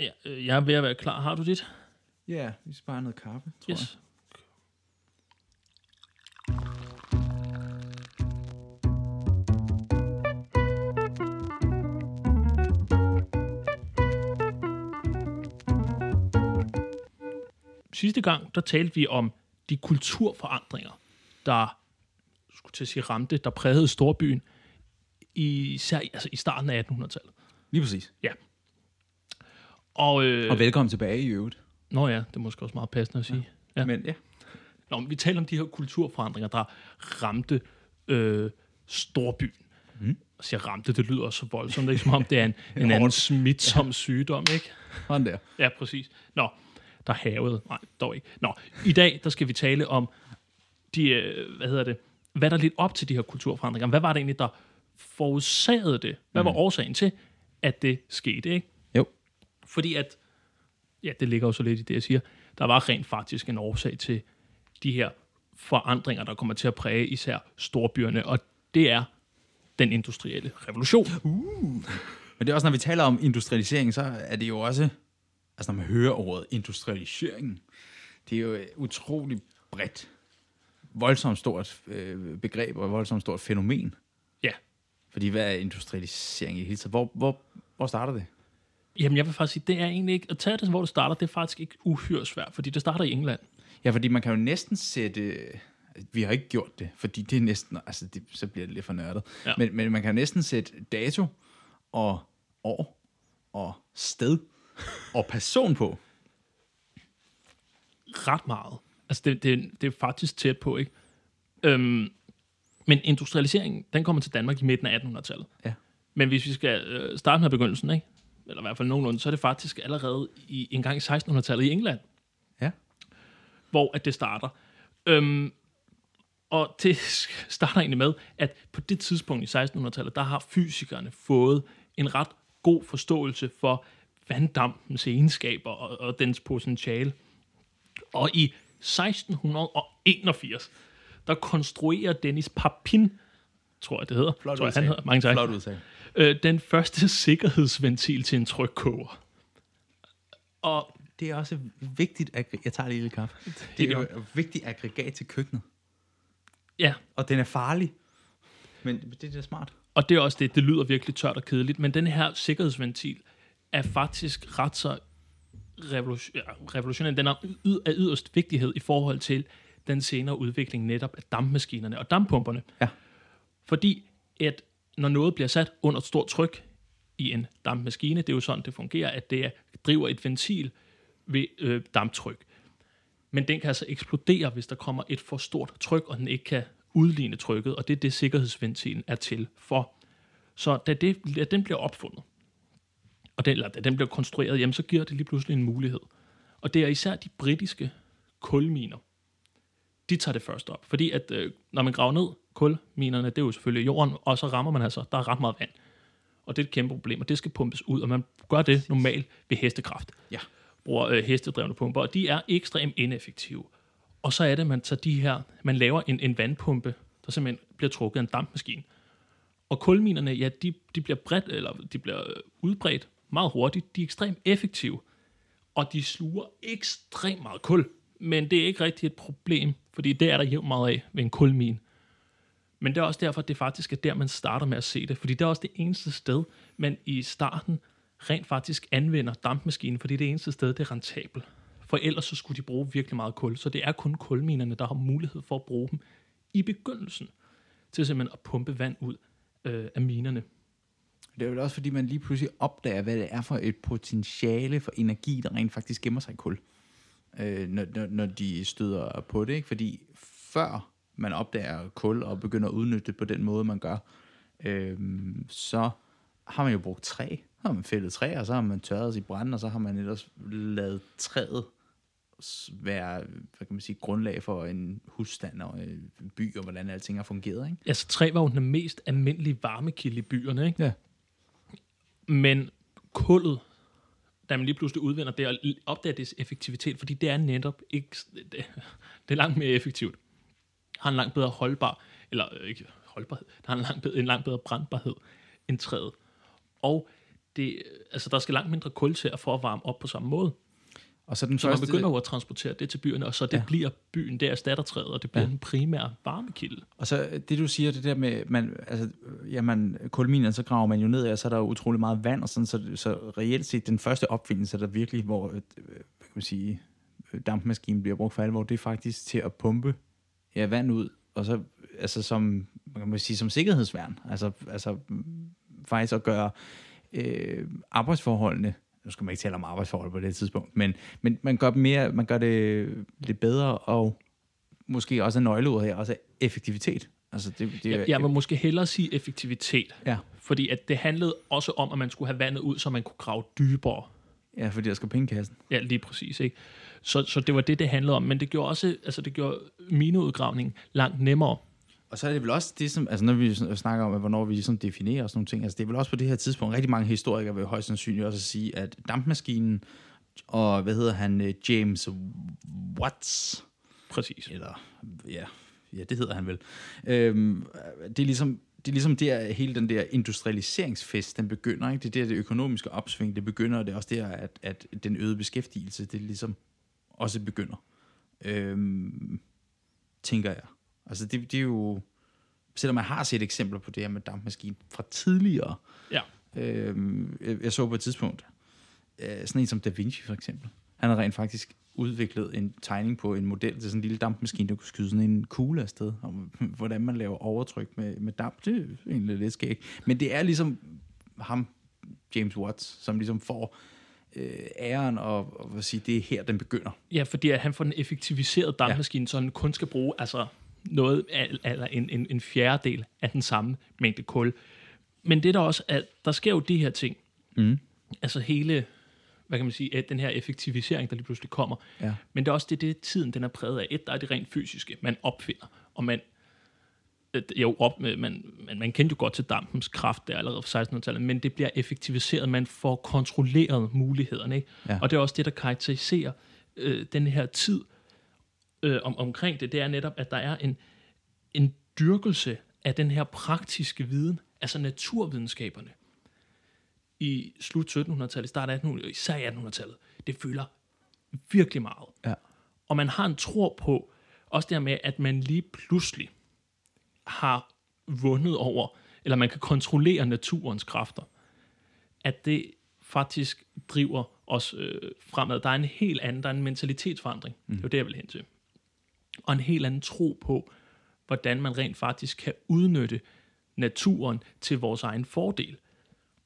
Ja, øh, jeg er ved at være klar. Har du dit? Ja, vi skal bare have noget kaffe, tror jeg. Yes. Sidste gang, der talte vi om de kulturforandringer, der skulle til at sige ramte, der prægede storbyen, især altså i starten af 1800-tallet. Lige præcis. Ja. Og, øh, Og velkommen tilbage i øvrigt. Nå ja, det er måske også meget passende at sige. Ja. Men ja, Nå, men vi taler om de her kulturforandringer, der ramte øh, storbyen. Mm. Jeg siger ramte, det lyder så voldsomt, ikke? som om det er en, en anden smitsom ja. sygdom, ikke? sådan der. Ja, præcis. Nå, der havede. Nej, dog ikke. Nå, i dag, der skal vi tale om de, øh, hvad hedder det, hvad der lidt op til de her kulturforandringer. Hvad var det egentlig, der forårsagede det? Hvad var årsagen til, at det skete, ikke? Fordi at, ja, det ligger jo så lidt i det, jeg siger, der var rent faktisk en årsag til de her forandringer, der kommer til at præge især storbyerne, og det er den industrielle revolution. Men det er også, når vi taler om industrialisering, så er det jo også, altså når man hører ordet industrialisering, det er jo et utroligt bredt, voldsomt stort øh, begreb og voldsomt stort fænomen. Ja. Fordi hvad er industrialisering i det hele taget? Hvor, hvor, hvor starter det? Jamen, jeg vil faktisk sige, det er egentlig ikke, at tage det, hvor det starter, det er faktisk ikke uhyre svært, fordi det starter i England. Ja, fordi man kan jo næsten sætte... Vi har ikke gjort det, fordi det er næsten... Altså, det, så bliver det lidt for nørdet. Ja. Men, men man kan jo næsten sætte dato og år og sted og person på. ret meget. Altså, det, det, det er faktisk tæt på, ikke? Øhm, men industrialiseringen, den kommer til Danmark i midten af 1800-tallet. Ja. Men hvis vi skal øh, starte med begyndelsen, ikke? Eller i hvert fald nogenlunde, så er det faktisk allerede i, en gang i 1600-tallet i England, Ja. hvor at det starter. Øhm, og det starter egentlig med, at på det tidspunkt i 1600-tallet, der har fysikerne fået en ret god forståelse for vanddampens egenskaber og, og dens potentiale. Og i 1681, der konstruerer Dennis Papin, tror jeg det hedder, Flot tror jeg, han hedder, mange tak, Flot udtale. Øh, den første sikkerhedsventil til en trykkoger. Og Det er også vigtigt, at jeg tager lige lidt kaffe. Det, Det er er jo et vigtigt aggregat til køkkenet. ja, Og den er farlig. Men det er da smart. Og det er også det, det lyder virkelig tørt og kedeligt, men den her sikkerhedsventil er faktisk ret så revolution, ja, revolutionerende. Den er af yderst vigtighed i forhold til den senere udvikling netop af dampmaskinerne og damppumperne. Ja. Fordi at når noget bliver sat under et stort tryk i en dampmaskine, det er jo sådan, det fungerer, at det driver et ventil ved øh, damptryk. Men den kan altså eksplodere, hvis der kommer et for stort tryk, og den ikke kan udligne trykket, og det er det, sikkerhedsventilen er til for. Så da, det, da den bliver opfundet, og den, eller da den bliver konstrueret, jamen, så giver det lige pludselig en mulighed. Og det er især de britiske kulminer, de tager det først op. Fordi at øh, når man graver ned, kulminerne, det er jo selvfølgelig jorden, og så rammer man altså, der er ret meget vand. Og det er et kæmpe problem, og det skal pumpes ud, og man gør det normalt ved hestekraft. Ja. Bruger øh, hestedrevne pumper, og de er ekstremt ineffektive. Og så er det, man tager de her, man laver en, en vandpumpe, der simpelthen bliver trukket af en dampmaskine. Og kulminerne, ja, de, de bliver bredt, eller de bliver øh, udbredt meget hurtigt. De er ekstremt effektive, og de sluger ekstremt meget kul. Men det er ikke rigtig et problem, fordi det er der jævnt meget af ved en kulmin. Men det er også derfor, at det faktisk er der, man starter med at se det. Fordi det er også det eneste sted, man i starten rent faktisk anvender dampmaskinen, fordi det er det eneste sted, det er rentabelt. For ellers så skulle de bruge virkelig meget kul. Så det er kun kulminerne, der har mulighed for at bruge dem i begyndelsen til simpelthen at pumpe vand ud øh, af minerne. Det er jo også, fordi man lige pludselig opdager, hvad det er for et potentiale for energi, der rent faktisk gemmer sig i kul, øh, når, når, når de støder på det. Ikke? Fordi før man opdager kul og begynder at udnytte det på den måde, man gør, øh, så har man jo brugt træ. Så har man fældet træ, og så har man tørret sit brænde, og så har man ellers lavet træet være hvad kan man sige, grundlag for en husstand og en by, og hvordan alting har fungeret. Ikke? Altså træ var jo den mest almindelige varmekilde i byerne, ikke? Ja. Men kullet, da man lige pludselig udvinder det, og opdager dets effektivitet, fordi det er netop ikke, det, det er langt mere effektivt. Har en langt bedre holdbar, eller øh, ikke holdbarhed, det har en langt bedre, en langt bedre brandbarhed end træet. Og det, altså, der skal langt mindre kul til at for at varme op på samme måde. Og så den Så man begynder jo at transportere det til byerne, og så det Ja. ja. bliver byen, det erstatter træet, og det bliver Ja. ja. den primære varmekilde. Og så det du siger, det der med, man, altså, jamen, kulminer, så graver man jo ned, og så er der jo utrolig meget vand, og sådan, så, så reelt set, den første opfindelse, der virkelig, hvor, øh, hvad kan man sige, øh, dampmaskinen bliver brugt for alvor, det er faktisk til at pumpe ja, vand ud, og så, altså som, hvad kan man sige, som sikkerhedsværn, altså, altså faktisk at gøre øh, arbejdsforholdene, nu skal man ikke tale om arbejdsforhold på det tidspunkt, men, men man gør, mere, man gør det lidt bedre, og måske også er nøgleordet her, også effektivitet. Altså det, det, Jeg, jeg vil måske hellere sige effektivitet, ja, fordi at det handlede også om, at man skulle have vandet ud, så man kunne grave dybere. Ja, fordi der skal penge i kassen. Ja, lige præcis. Ikke? Så, så det var det, det handlede om. Men det gjorde også altså det gjorde mineudgravningen langt nemmere. Og så er det vel også det, som, altså når vi snakker om, at hvornår vi ligesom definerer sådan nogle ting, altså det er vel også på det her tidspunkt, rigtig mange historikere vil højst sandsynligt også sige, at dampmaskinen og, hvad hedder han, øh, James Watts, Præcis. eller ja, ja det hedder han vel, øhm, det er ligesom, det er ligesom der, hele den der industrialiseringsfest, den begynder, ikke? Det er der, det økonomiske opsving, det begynder, og det er også der, at, at den øgede beskæftigelse, det ligesom også begynder. Øhm, tænker jeg. Altså det, det er jo, selvom man har set eksempler på det her med dampmaskine fra tidligere, Ja. øhm, jeg, jeg så på et tidspunkt, øh, sådan en som Da Vinci for eksempel, han har rent faktisk udviklet en tegning på en model til sådan en lille dampmaskine, der kunne skyde sådan en kugle afsted, om hvordan man laver overtryk med, med damp. Det er egentlig lidt skægt. Men det er ligesom ham, James Watts, som ligesom får øh, æren og, og sige, det er her, den begynder. Ja, fordi at han får den effektiviseret dampmaskine, ja. så han kun skal bruge altså noget, eller en, en, en fjerdedel af den samme mængde kul. Men det er der også, at der sker jo de her ting. Mm. Altså hele, hvad kan man sige, at den her effektivisering, der lige pludselig kommer. Ja. Men det er også det, det tiden, den er præget af. Et, der er det rent fysiske, man opfinder, og man øh, jo, op, man, man, man kendte jo godt til dampens kraft der allerede fra 1600-tallet, men det bliver effektiviseret, man får kontrolleret mulighederne. Ikke? Ja. Og det er også det, der karakteriserer øh, den her tid øh, om, omkring det, det er netop, at der er en, en dyrkelse af den her praktiske viden, altså naturvidenskaberne, i slut 1700-tallet, start 1800 især i 1800-tallet, det fylder virkelig meget. Ja. Og man har en tro på, også der med, at man lige pludselig har vundet over, eller man kan kontrollere naturens kræfter, at det faktisk driver os øh, fremad. Der er en helt anden, der er en mentalitetsforandring. Mm. Det er jo det, jeg vil hen til. Og en helt anden tro på, hvordan man rent faktisk kan udnytte naturen til vores egen fordel.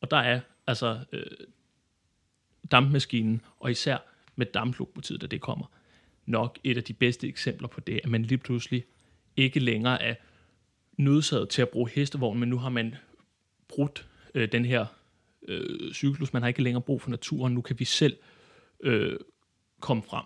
Og der er altså øh, dampmaskinen, og især med damplokomotivet, da det kommer, nok et af de bedste eksempler på det, at man lige pludselig ikke længere er nødsaget til at bruge hestevogn, men nu har man brudt øh, den her øh, cyklus. Man har ikke længere brug for naturen. Nu kan vi selv øh, komme frem.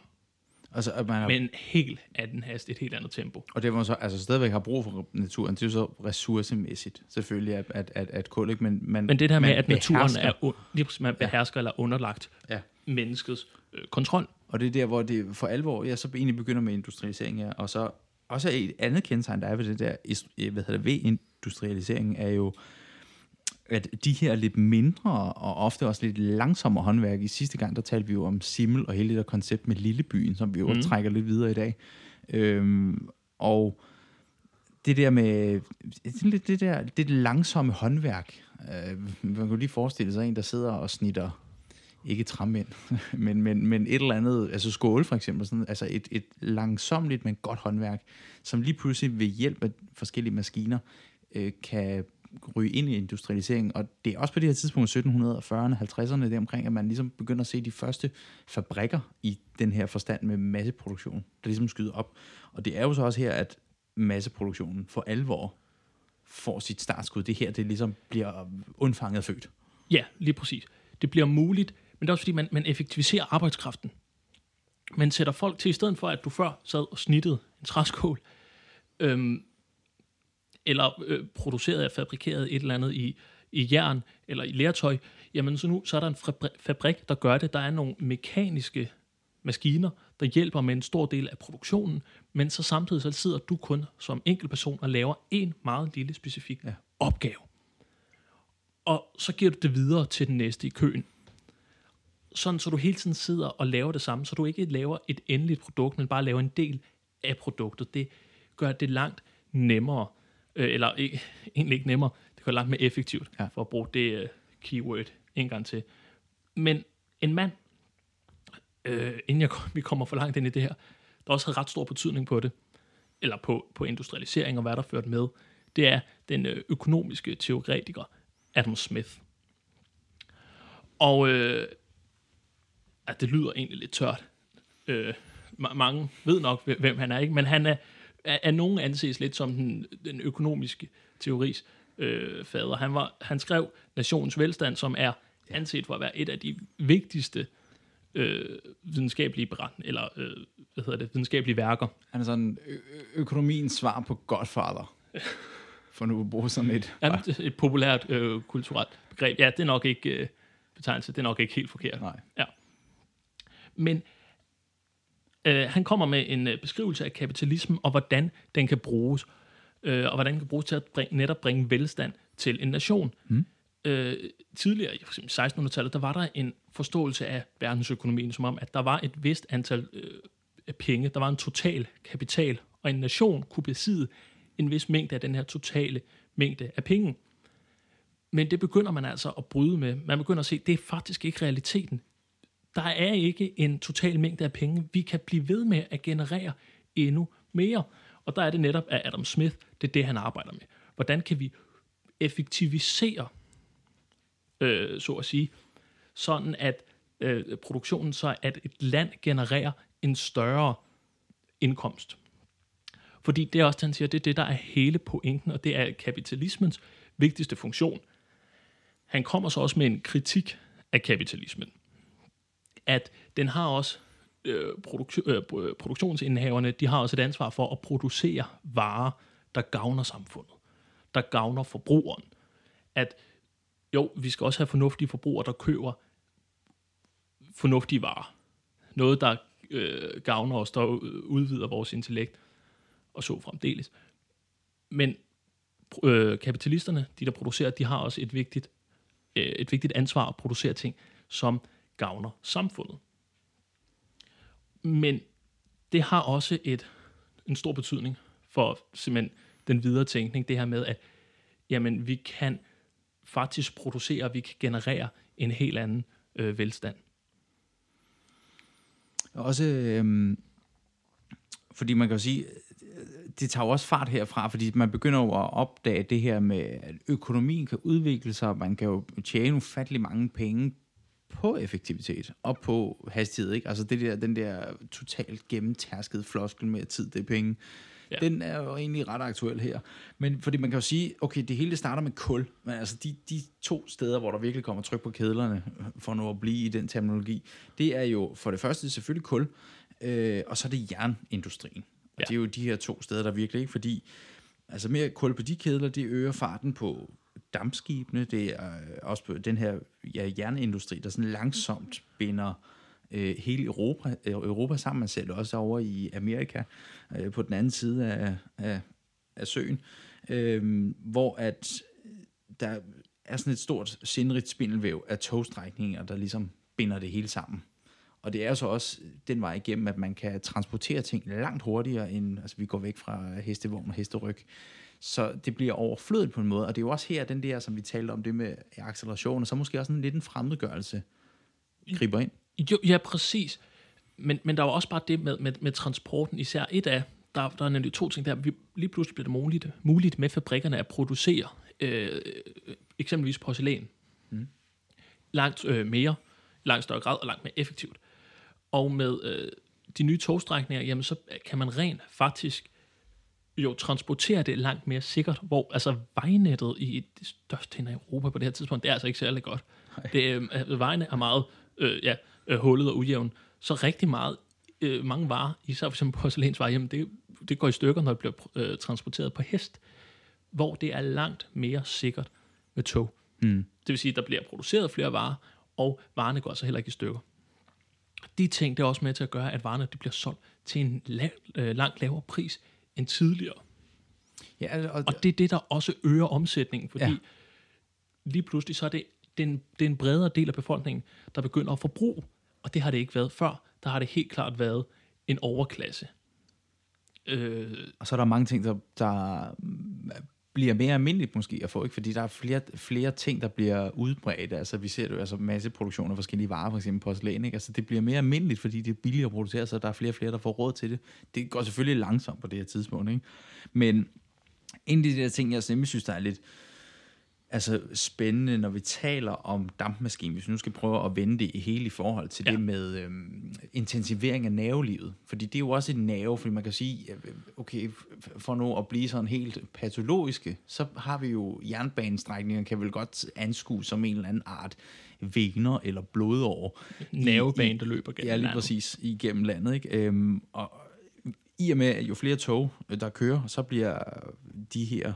Altså, at man har, Men helt anden hast, et helt andet tempo. og det, hvor man så altså, stadigvæk har brug for naturen, det er jo så ressourcemæssigt, selvfølgelig, at, at, at, at kul, ikke? Men, man, Men det der med, at naturen behersker- er, lige præcis, man behersker eller underlagt Ja. menneskets øh, kontrol. Og det er der, hvor det for alvor, ja, så egentlig begynder med industrialisering, ja. Og så også et andet kendetegn, der er ved det der, hvad hedder det, ved industrialiseringen, er jo, at de her lidt mindre og ofte også lidt langsommere håndværk, i sidste gang, der talte vi jo om Simmel og hele det der koncept med Lillebyen, som vi jo mm. trækker lidt videre i dag. Øhm, og det der med det, det der det langsomme håndværk. Øh, man kunne lige forestille sig en, der sidder og snitter ikke træmænd, men, men, men et eller andet, altså skåle for eksempel, sådan, altså et, et langsomligt, men godt håndværk, som lige pludselig ved hjælp af forskellige maskiner øh, kan ryge ind i industrialiseringen. Og det er også på det her tidspunkt, 1740'erne, 50'erne, det omkring, at man ligesom begynder at se de første fabrikker i den her forstand med masseproduktion, der ligesom skyder op. Og det er jo så også her, at masseproduktionen for alvor får sit startskud. Det er her, det ligesom bliver undfanget født. Ja, lige præcis. Det bliver muligt, men det er også fordi, man, man effektiviserer arbejdskraften. Man sætter folk til, i stedet for, at du før sad og snittede en træskål, øhm, eller øh, producerede og fabrikerede et eller andet i, i jern eller i lertøj, jamen så nu så er der en fabri- fabrik, der gør det. Der er nogle mekaniske maskiner, der hjælper med en stor del af produktionen, men så samtidig så sidder du kun som enkeltperson og laver en meget lille specifik ja. opgave. Og så giver du det videre til den næste i køen. Sådan, så du hele tiden sidder og laver det samme, så du ikke laver et endeligt produkt, men bare laver en del af produktet. Det gør det langt nemmere, øh, eller ikke, egentlig ikke nemmere, det det langt mere effektivt, Ja. for at bruge det uh, keyword en gang til. Men en mand, øh, inden jeg, vi kommer for langt ind i det her, der også havde ret stor betydning på det, eller på, på industrialisering og hvad der førte med, det er den øh, økonomiske teoretiker Adam Smith. Og øh, at det lyder egentlig lidt tørt. Øh, ma- mange ved nok, hvem- hvem han er, ikke? men han er, er, er nogen anses lidt som den, den økonomiske teoris øh, fader. Han, var, han skrev Nationens Velstand, som er anset for at være et af de vigtigste øh, videnskabelige beretninger, eller øh, hvad hedder det, videnskabelige værker. Han er sådan ø- økonomiens svar på Godfather. For nu at bruge sådan et... Ja, et populært øh, kulturelt begreb. Ja, det er nok ikke øh, betegnelse, det er nok ikke helt forkert. Nej. Ja. Men øh, han kommer med en øh, beskrivelse af kapitalismen, og hvordan den kan bruges, øh, og hvordan den kan bruges til at bringe, netop bringe velstand til en nation. Mm. Øh, tidligere, i for eksempel 1600-tallet, der var der en forståelse af verdensøkonomien, som om, at der var et vist antal øh, penge, der var en total kapital, og en nation kunne besidde en vis mængde af den her totale mængde af penge. Men det begynder man altså at bryde med. Man begynder at se, at det er faktisk ikke realiteten. Der er ikke en total mængde af penge. Vi kan blive ved med at generere endnu mere. Og der er det netop, at Adam Smith, det er det, han arbejder med. Hvordan kan vi effektivisere, øh, så at sige, sådan at øh, produktionen, så at et land genererer en større indkomst. Fordi det er også han siger, det er det, der er hele pointen, og det er kapitalismens vigtigste funktion. Han kommer så også med en kritik af kapitalismen. At den har også, øh, produk- øh, øh produktionsindhaverne, de har også et ansvar for at producere varer, der gavner samfundet, der gavner forbrugeren. At jo, vi skal også have fornuftige forbrugere, der køber fornuftige varer. Noget, der øh, gavner os, der øh, udvider vores intellekt, og så fremdeles. Men øh, kapitalisterne, de der producerer, de har også et vigtigt, øh, et vigtigt ansvar at producere ting, som gavner samfundet. Men det har også et, en stor betydning for simpelthen den videre tænkning, det her med, at jamen, vi kan faktisk producere, vi kan generere en helt anden øh, velstand. Også, øhm, fordi man kan jo sige, det tager jo også fart herfra, fordi man begynder jo at opdage det her med, at økonomien kan udvikle sig, og man kan jo tjene ufattelig mange penge på effektivitet og på hastighed, ikke? Altså det der, den der totalt gennemtærskede floskel med, at tid det er penge, ja. Den er jo egentlig ret aktuel her. Men fordi man kan jo sige, okay, det hele starter med kul, men altså de, de to steder, hvor der virkelig kommer tryk på kedlerne, for nu at blive i den terminologi, det er jo for det første selvfølgelig kul, øh, og så er det jernindustrien. Og Ja. det er jo de her to steder, der virkelig ikke, fordi altså mere kul på de kedler, det øger farten på dampskibene, det er øh, også på den her ja, jernindustri, der sådan langsomt binder øh, hele Europa, øh, Europa sammen. Man ser det også over i Amerika, øh, på den anden side af, af, af søen, øh, hvor at øh, der er sådan et stort sindrigt spindelvæv af togstrækninger, der ligesom binder det hele sammen. Og det er jo så også den vej igennem, at man kan transportere ting langt hurtigere, end altså vi går væk fra hestevogn og hesteryg. Så det bliver overflødet på en måde, og det er jo også her, den der, som vi talte om, det med acceleration, og så måske også en lidt en fremmedgørelse griber ind. Jo, ja, præcis. Men, men der var også bare det med, med, med transporten, især et af, der, der er nemlig to ting der. Vi, lige pludselig bliver det muligt, muligt med fabrikkerne at producere øh, eksempelvis porcelæn. Mm. Langt øh, mere, langt større grad og langt mere effektivt. Og med øh, de nye togstrækninger, jamen så kan man rent faktisk jo transportere det langt mere sikkert, hvor altså vejnettet i det største af Europa på det her tidspunkt, det er altså ikke særlig godt. Det, øh, vejene er meget øh, ja, øh, hullet og ujævn, så rigtig meget, øh, mange varer, især for eksempel porcelænsvarer, jamen det, det går i stykker, når det bliver øh, transporteret på hest, hvor det er langt mere sikkert med tog. Mm. Det vil sige, at der bliver produceret flere varer, og varerne går altså heller ikke i stykker. De ting, det er også med til at gøre, at varerne de bliver solgt til en lav, øh, langt lavere pris end tidligere. Ja, og, Og det er det, der også øger omsætningen, fordi Ja. ja. lige pludselig så er det, det, er en, det er en bredere del af befolkningen, der begynder at forbruge. Og det har det ikke været før. Der har det helt klart været en overklasse. Øh, og så er der mange ting, der, der bliver mere almindeligt måske at få, ikke? fordi der er flere, flere ting, der bliver udbredt. Altså vi ser jo altså masse produktion af forskellige varer, for eksempel porcelæn. Ikke? Altså det bliver mere almindeligt, fordi det er billigere at producere, så der er flere og flere, der får råd til det. Det går selvfølgelig langsomt på det her tidspunkt. Ikke? Men en af de der ting, jeg simpelthen synes, der er lidt, altså spændende, når vi taler om dampmaskinen, hvis vi nu skal prøve at vende det i hele i forhold til ja. det med øhm, intensivering af nervelivet. Fordi det er jo også et nerve, fordi man kan sige, okay, for nu at blive sådan helt patologiske, så har vi jo jernbanestrækninger, kan vel godt anskue som en eller anden art vener eller blodår. Nervebane, der løber gennem Ja, lige landet. præcis, igennem landet. Ikke? Øhm, og i og med, at jo flere tog, der kører, så bliver de her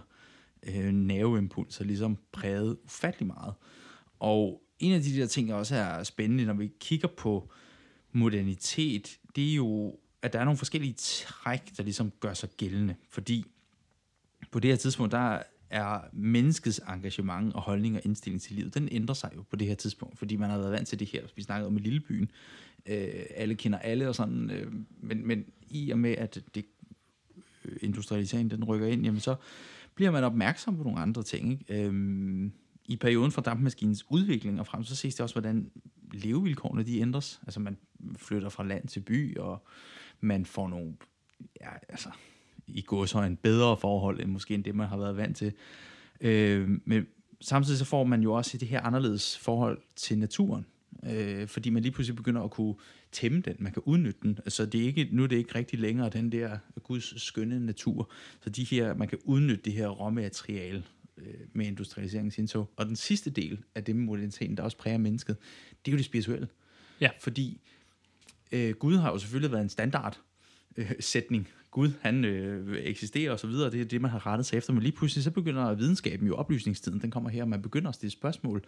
øh, nerveimpulser ligesom præget ufattelig meget. Og en af de der ting, der også er spændende, når vi kigger på modernitet, det er jo, at der er nogle forskellige træk, der ligesom gør sig gældende. Fordi på det her tidspunkt, der er menneskets engagement og holdning og indstilling til livet, den ændrer sig jo på det her tidspunkt, fordi man har været vant til det her. Vi snakkede om i Lillebyen. Øh, alle kender alle og sådan, øh, men, men i og med, at det øh, industrialiseringen den rykker ind, jamen så bliver man opmærksom på nogle andre ting. Ikke? Øhm, I perioden fra dampmaskinens udvikling og frem, så ses det også, hvordan levevilkårene de ændres. Altså man flytter fra land til by, og man får nogle, ja, altså, i går så en bedre forhold, end måske end det, man har været vant til. Øhm, men samtidig så får man jo også det her anderledes forhold til naturen. Øh, fordi man lige pludselig begynder at kunne tæmme den, man kan udnytte den. Altså det er ikke, nu er det ikke rigtig længere den der Guds skønne natur. Så de her, man kan udnytte det her råmateriale øh, med industrialiseringens indtog. Og den sidste del af det med moderniteten, der også præger mennesket, det er jo det spirituelle. Ja. Fordi øh, Gud har jo selvfølgelig været en standard øh, sætning. Gud, han øh, eksisterer og så videre, det er det, man har rettet sig efter. Men lige pludselig, så begynder videnskaben jo, oplysningstiden, den kommer her, og man begynder at stille spørgsmål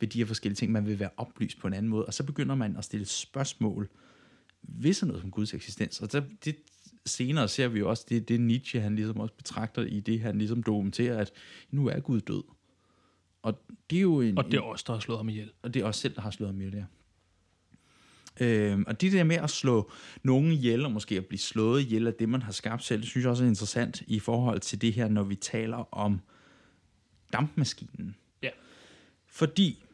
ved de her forskellige ting. Man vil være oplyst på en anden måde, og så begynder man at stille spørgsmål ved sådan noget som Guds eksistens. Og så, det, senere ser vi jo også, det, det Nietzsche, han ligesom også betragter i det, han ligesom dokumenterer, at nu er Gud død. Og det er jo en... Og det er også der har slået ham ihjel. Og det er også selv, der har slået ham ihjel, ja. Øhm, og det der med at slå nogen ihjel, og måske at blive slået ihjel af det, man har skabt selv, det synes jeg også er interessant i forhold til det her, når vi taler om dampmaskinen. Ja. Fordi,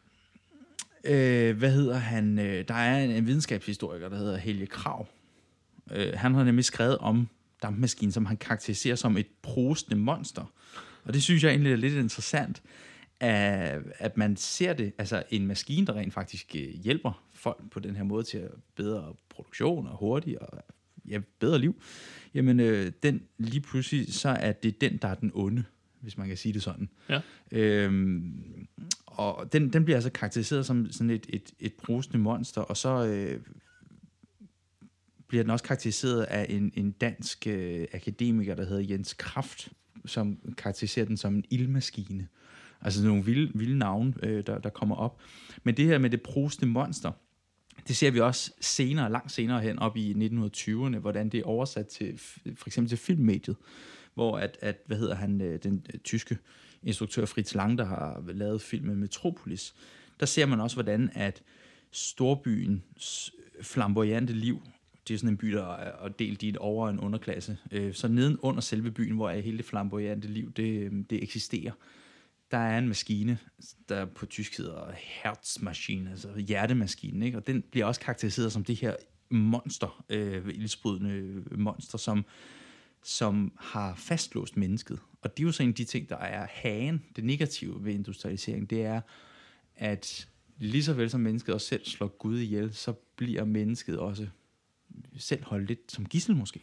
øh, hvad hedder han, øh, der er en, en videnskabshistoriker, der hedder Helge Krav. Øh, han har nemlig skrevet om dampmaskinen, som han karakteriserer som et prostende monster. Og det synes jeg egentlig er lidt interessant, at, at man ser det, altså en maskine, der rent faktisk øh, hjælper folk på den her måde til at bedre produktion og hurtigere og ja, bedre liv, jamen øh, den lige pludselig, så er det den, der er den onde, hvis man kan sige det sådan. Ja. Øhm, og den, den bliver altså karakteriseret som sådan et, et, et brusende monster, og så øh, bliver den også karakteriseret af en, en dansk øh, akademiker, der hedder Jens Kraft, som karakteriserer den som en ildmaskine. Altså nogle vilde, vilde navne, øh, der, der kommer op. Men det her med det proste monster, det ser vi også senere, langt senere hen, op i 1920'erne, hvordan det er oversat til, for eksempel til filmmediet, hvor at, at hvad hedder han, øh, den øh, tyske instruktør Fritz Lang, der har lavet filmen Metropolis, der ser man også, hvordan at storbyens flamboyante liv, det er sådan en by, der er delt i et over- og en underklasse, øh, så neden under selve byen, hvor hele det flamboyante liv, det, øh, det eksisterer, der er en maskine, der på tysk hedder Herzmaschine, altså hjertemaskinen, ikke? og den bliver også karakteriseret som det her monster, øh, ildsprydende monster, som, som har fastlåst mennesket. Og det er jo så en af de ting, der er hagen, det negative ved industrialisering, det er, at lige så vel som mennesket også selv slår Gud ihjel, så bliver mennesket også selv holdt lidt som gissel måske.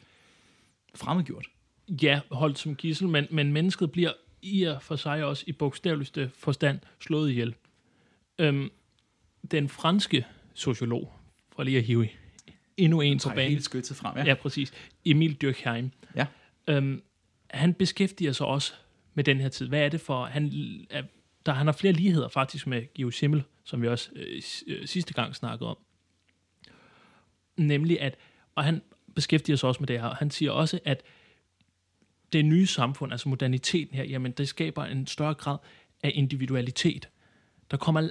Fremmedgjort. Ja, holdt som gissel, men, men mennesket bliver i og for sig også i bogstaveligste forstand slået ihjel. Øhm, den franske sociolog, for lige at hive endnu en på banen. helt skyttet frem, ja. Ja, præcis. Emil Durkheim. Ja. Øhm, han beskæftiger sig også med den her tid. Hvad er det for... Han, er, der, han har flere ligheder faktisk med Georg Simmel, som vi også øh, øh, sidste gang snakkede om. Nemlig at... Og han beskæftiger sig også med det her. Han siger også, at det nye samfund, altså moderniteten her, jamen det skaber en større grad af individualitet. der kommer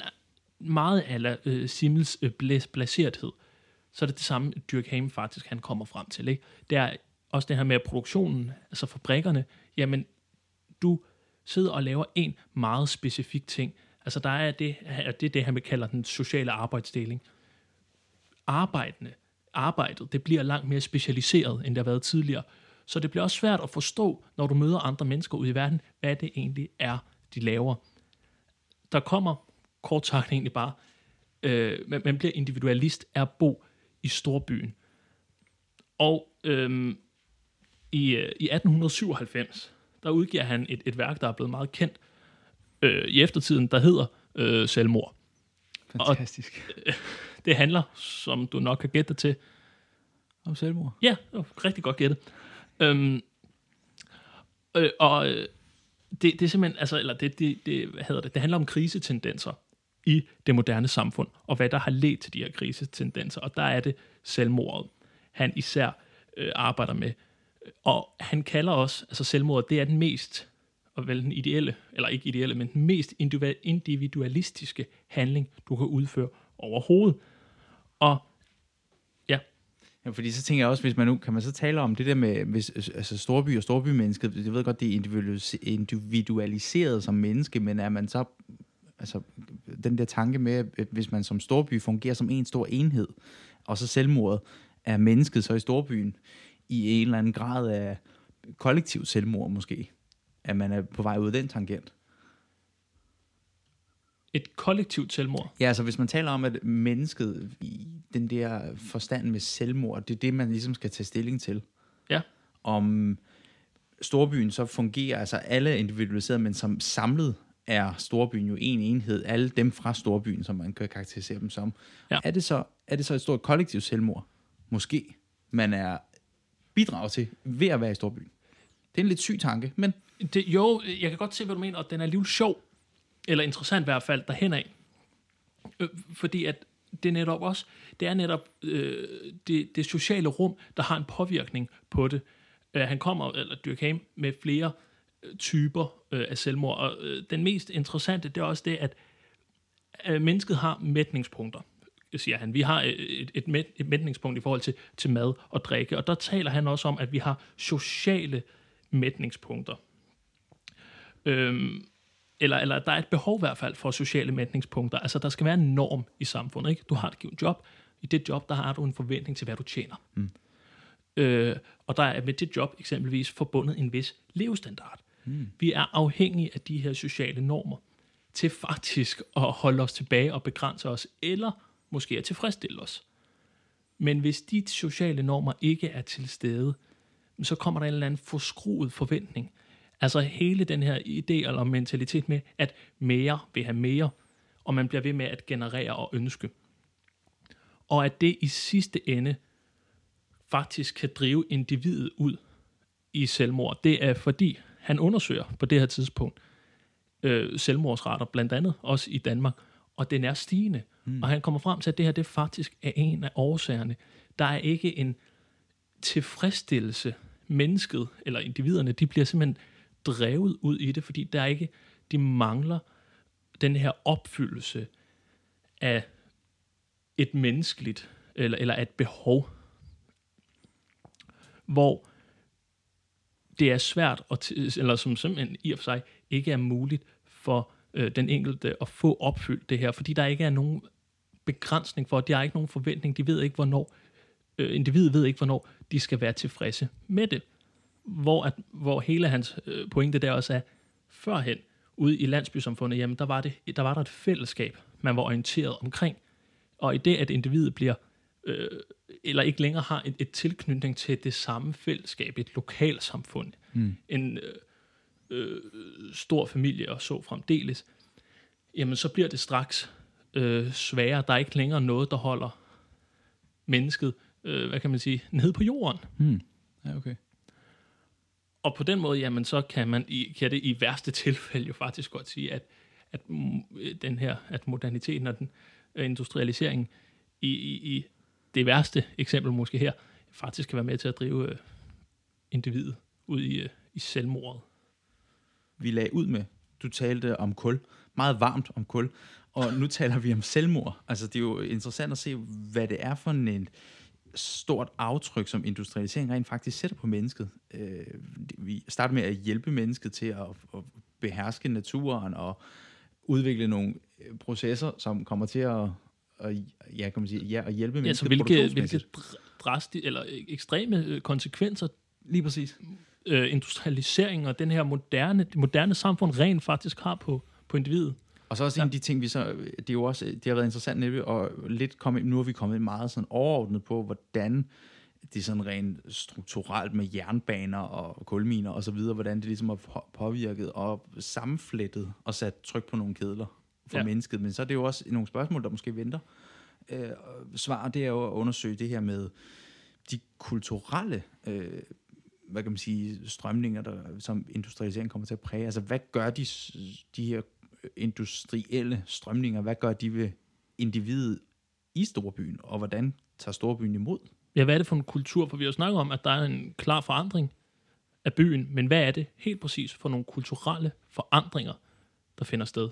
meget af øh, Simmels øh, blæs- så er det det samme, Durkheim faktisk han kommer frem til. Ikke? Det er også det her med produktionen, altså fabrikkerne, jamen du sidder og laver en meget specifik ting. Altså der er det, og det, det her, man kalder den sociale arbejdsdeling. Arbejdende, arbejdet, det bliver langt mere specialiseret, end det har været tidligere. Så det bliver også svært at forstå, når du møder andre mennesker ude i verden, hvad det egentlig er, de laver. Der kommer, kort sagt egentlig bare, øh, man, man bliver individualist af at bo i storbyen. Og øhm, i, øh, i 1897, der udgiver han et, et værk, der er blevet meget kendt øh, i eftertiden, der hedder øh, Selvmord. Fantastisk. Det handler, som du nok kan gætte til, Om selvmord. Ja, rigtig godt gættet. Øhm, øh, og øh, det, det er simpelthen, altså, eller det, det, det, hvad hedder det, det handler om krisetendenser i det moderne samfund, og hvad der har ledt til de her krisetendenser, og der er det selvmordet, han især øh, arbejder med. Og han kalder også, altså selvmordet, det er den mest, og vel den ideelle, eller ikke ideelle, men den mest individualistiske handling, du kan udføre overhovedet. Og Ja, fordi så tænker jeg også, hvis man nu, kan man så tale om det der med, hvis, altså storby og storbymennesket, jeg ved godt, det er individualis- individualiseret som menneske, men er man så, altså den der tanke med, at hvis man som storby fungerer som en stor enhed, og så selvmordet er mennesket så i storbyen i en eller anden grad af kollektiv selvmord måske, at man er på vej ud af den tangent. et kollektivt selvmord. Ja, altså hvis man taler om, at mennesket i den der forstand med selvmord, det er det, man ligesom skal tage stilling til. Ja. Om storbyen så fungerer, altså alle er individualiseret, men som samlet er storbyen jo en enhed, alle dem fra storbyen, som man kan karakterisere dem som. Ja. Er, det så, er det så et stort kollektivt selvmord? Måske. Man er bidrag til ved at være i storbyen. Det er en lidt syg tanke, men Det, jo, jeg kan godt se, hvad du mener, og den er alligevel sjov, eller interessant i hvert fald, derhen af. Øh, fordi at det netop også, det er netop øh, det, det sociale rum, der har en påvirkning på det. Øh, han kommer, eller Durkheim, med flere øh, typer øh, af selvmord, og øh, den mest interessante, det er også det, at øh, mennesket har mætningspunkter, siger han. Vi har øh, et, et, mæt, et mætningspunkt i forhold til, til mad og drikke, og der taler han også om, at vi har sociale mætningspunkter. Øhm, eller, eller der er et behov i hvert fald for sociale mætningspunkter. Altså, der skal være en norm i samfundet. Ikke? Du har et givet job. I det job, der har du en forventning til, hvad du tjener. Mm. Øh, og der er med det job eksempelvis forbundet en vis levestandard. Mm. Vi er afhængige af de her sociale normer til faktisk at holde os tilbage og begrænse os, eller måske at tilfredsstille os. Men hvis de sociale normer ikke er til stede, så kommer der en eller anden forskruet forventning. Altså hele den her idé eller mentalitet med, at mere vil have mere, og man bliver ved med at generere og ønske. Og at det i sidste ende faktisk kan drive individet ud i selvmord. Det er fordi, han undersøger på det her tidspunkt øh, selvmordsrater, blandt andet også i Danmark, og den er stigende. Mm. Og han kommer frem til, at det her det faktisk er en af årsagerne. Der er ikke en tilfredsstillelse. Mennesket, eller individerne, de bliver simpelthen drevet ud i det, fordi der er ikke, de mangler den her opfyldelse af et menneskeligt, eller, eller et behov, hvor det er svært, at, t- eller som simpelthen i og for sig ikke er muligt for øh, den enkelte at få opfyldt det her, fordi der ikke er nogen begrænsning for, de har ikke nogen forventning, de ved ikke, hvornår, øh, individet ved ikke, hvornår de skal være tilfredse med det. Hvor, at, hvor hele hans øh, pointe der også er, førhen, ude i landsbysamfundet, jamen der var, det, der var der et fællesskab, man var orienteret omkring. Og i det, at individet bliver, øh, eller ikke længere har et, et tilknytning til det samme fællesskab, et lokalsamfund, mm. en øh, øh, stor familie og så fremdeles, jamen så bliver det straks øh, sværere. Der er ikke længere noget, der holder mennesket, øh, hvad kan man sige, nede på jorden. Hmm. Ja, okay. Og på den måde, jamen, så kan man i, kan det i værste tilfælde jo faktisk godt sige, at, at mm, den her, at moderniteten og den øh, industrialisering industrialiseringen i, i, i det værste eksempel måske her, faktisk kan være med til at drive øh, individet ud i, øh, i selvmordet. vi lagde ud med. Du talte om kul, meget varmt om kul, og nu taler vi om selvmord. Altså, det er jo interessant at se, hvad det er for en stort aftryk, som industrialisering rent faktisk sætter på mennesket. Øh, vi starter med at hjælpe mennesket til at, at beherske naturen og udvikle nogle øh, processer, som kommer til at, at, ja, kan man sige, ja, at hjælpe mennesket ja, så hvilke, hvilke drasti, eller ekstreme øh, konsekvenser Lige præcis. Øh, industrialisering og den her moderne, moderne samfund rent faktisk har på, på individet. Og så også ja. en af de ting, vi så, det er jo også, det har været interessant nemlig, og lidt komme, nu har vi kommet meget sådan overordnet på, hvordan det er sådan rent strukturelt med jernbaner og kulminer og så videre, hvordan det ligesom har påvirket og sammenflettet og sat tryk på nogle kedler for ja. mennesket. Men så er det jo også nogle spørgsmål, der måske venter. Øh, svar, det er jo at undersøge det her med de kulturelle øh, hvad kan man sige, strømninger, der, som industrialisering kommer til at præge. Altså, hvad gør de, de her industrielle strømninger, hvad gør de ved individet i storbyen, og hvordan tager storbyen imod? Ja, hvad er det for en kultur? For vi har snakket om, at der er en klar forandring af byen, men hvad er det helt præcis for nogle kulturelle forandringer, der finder sted?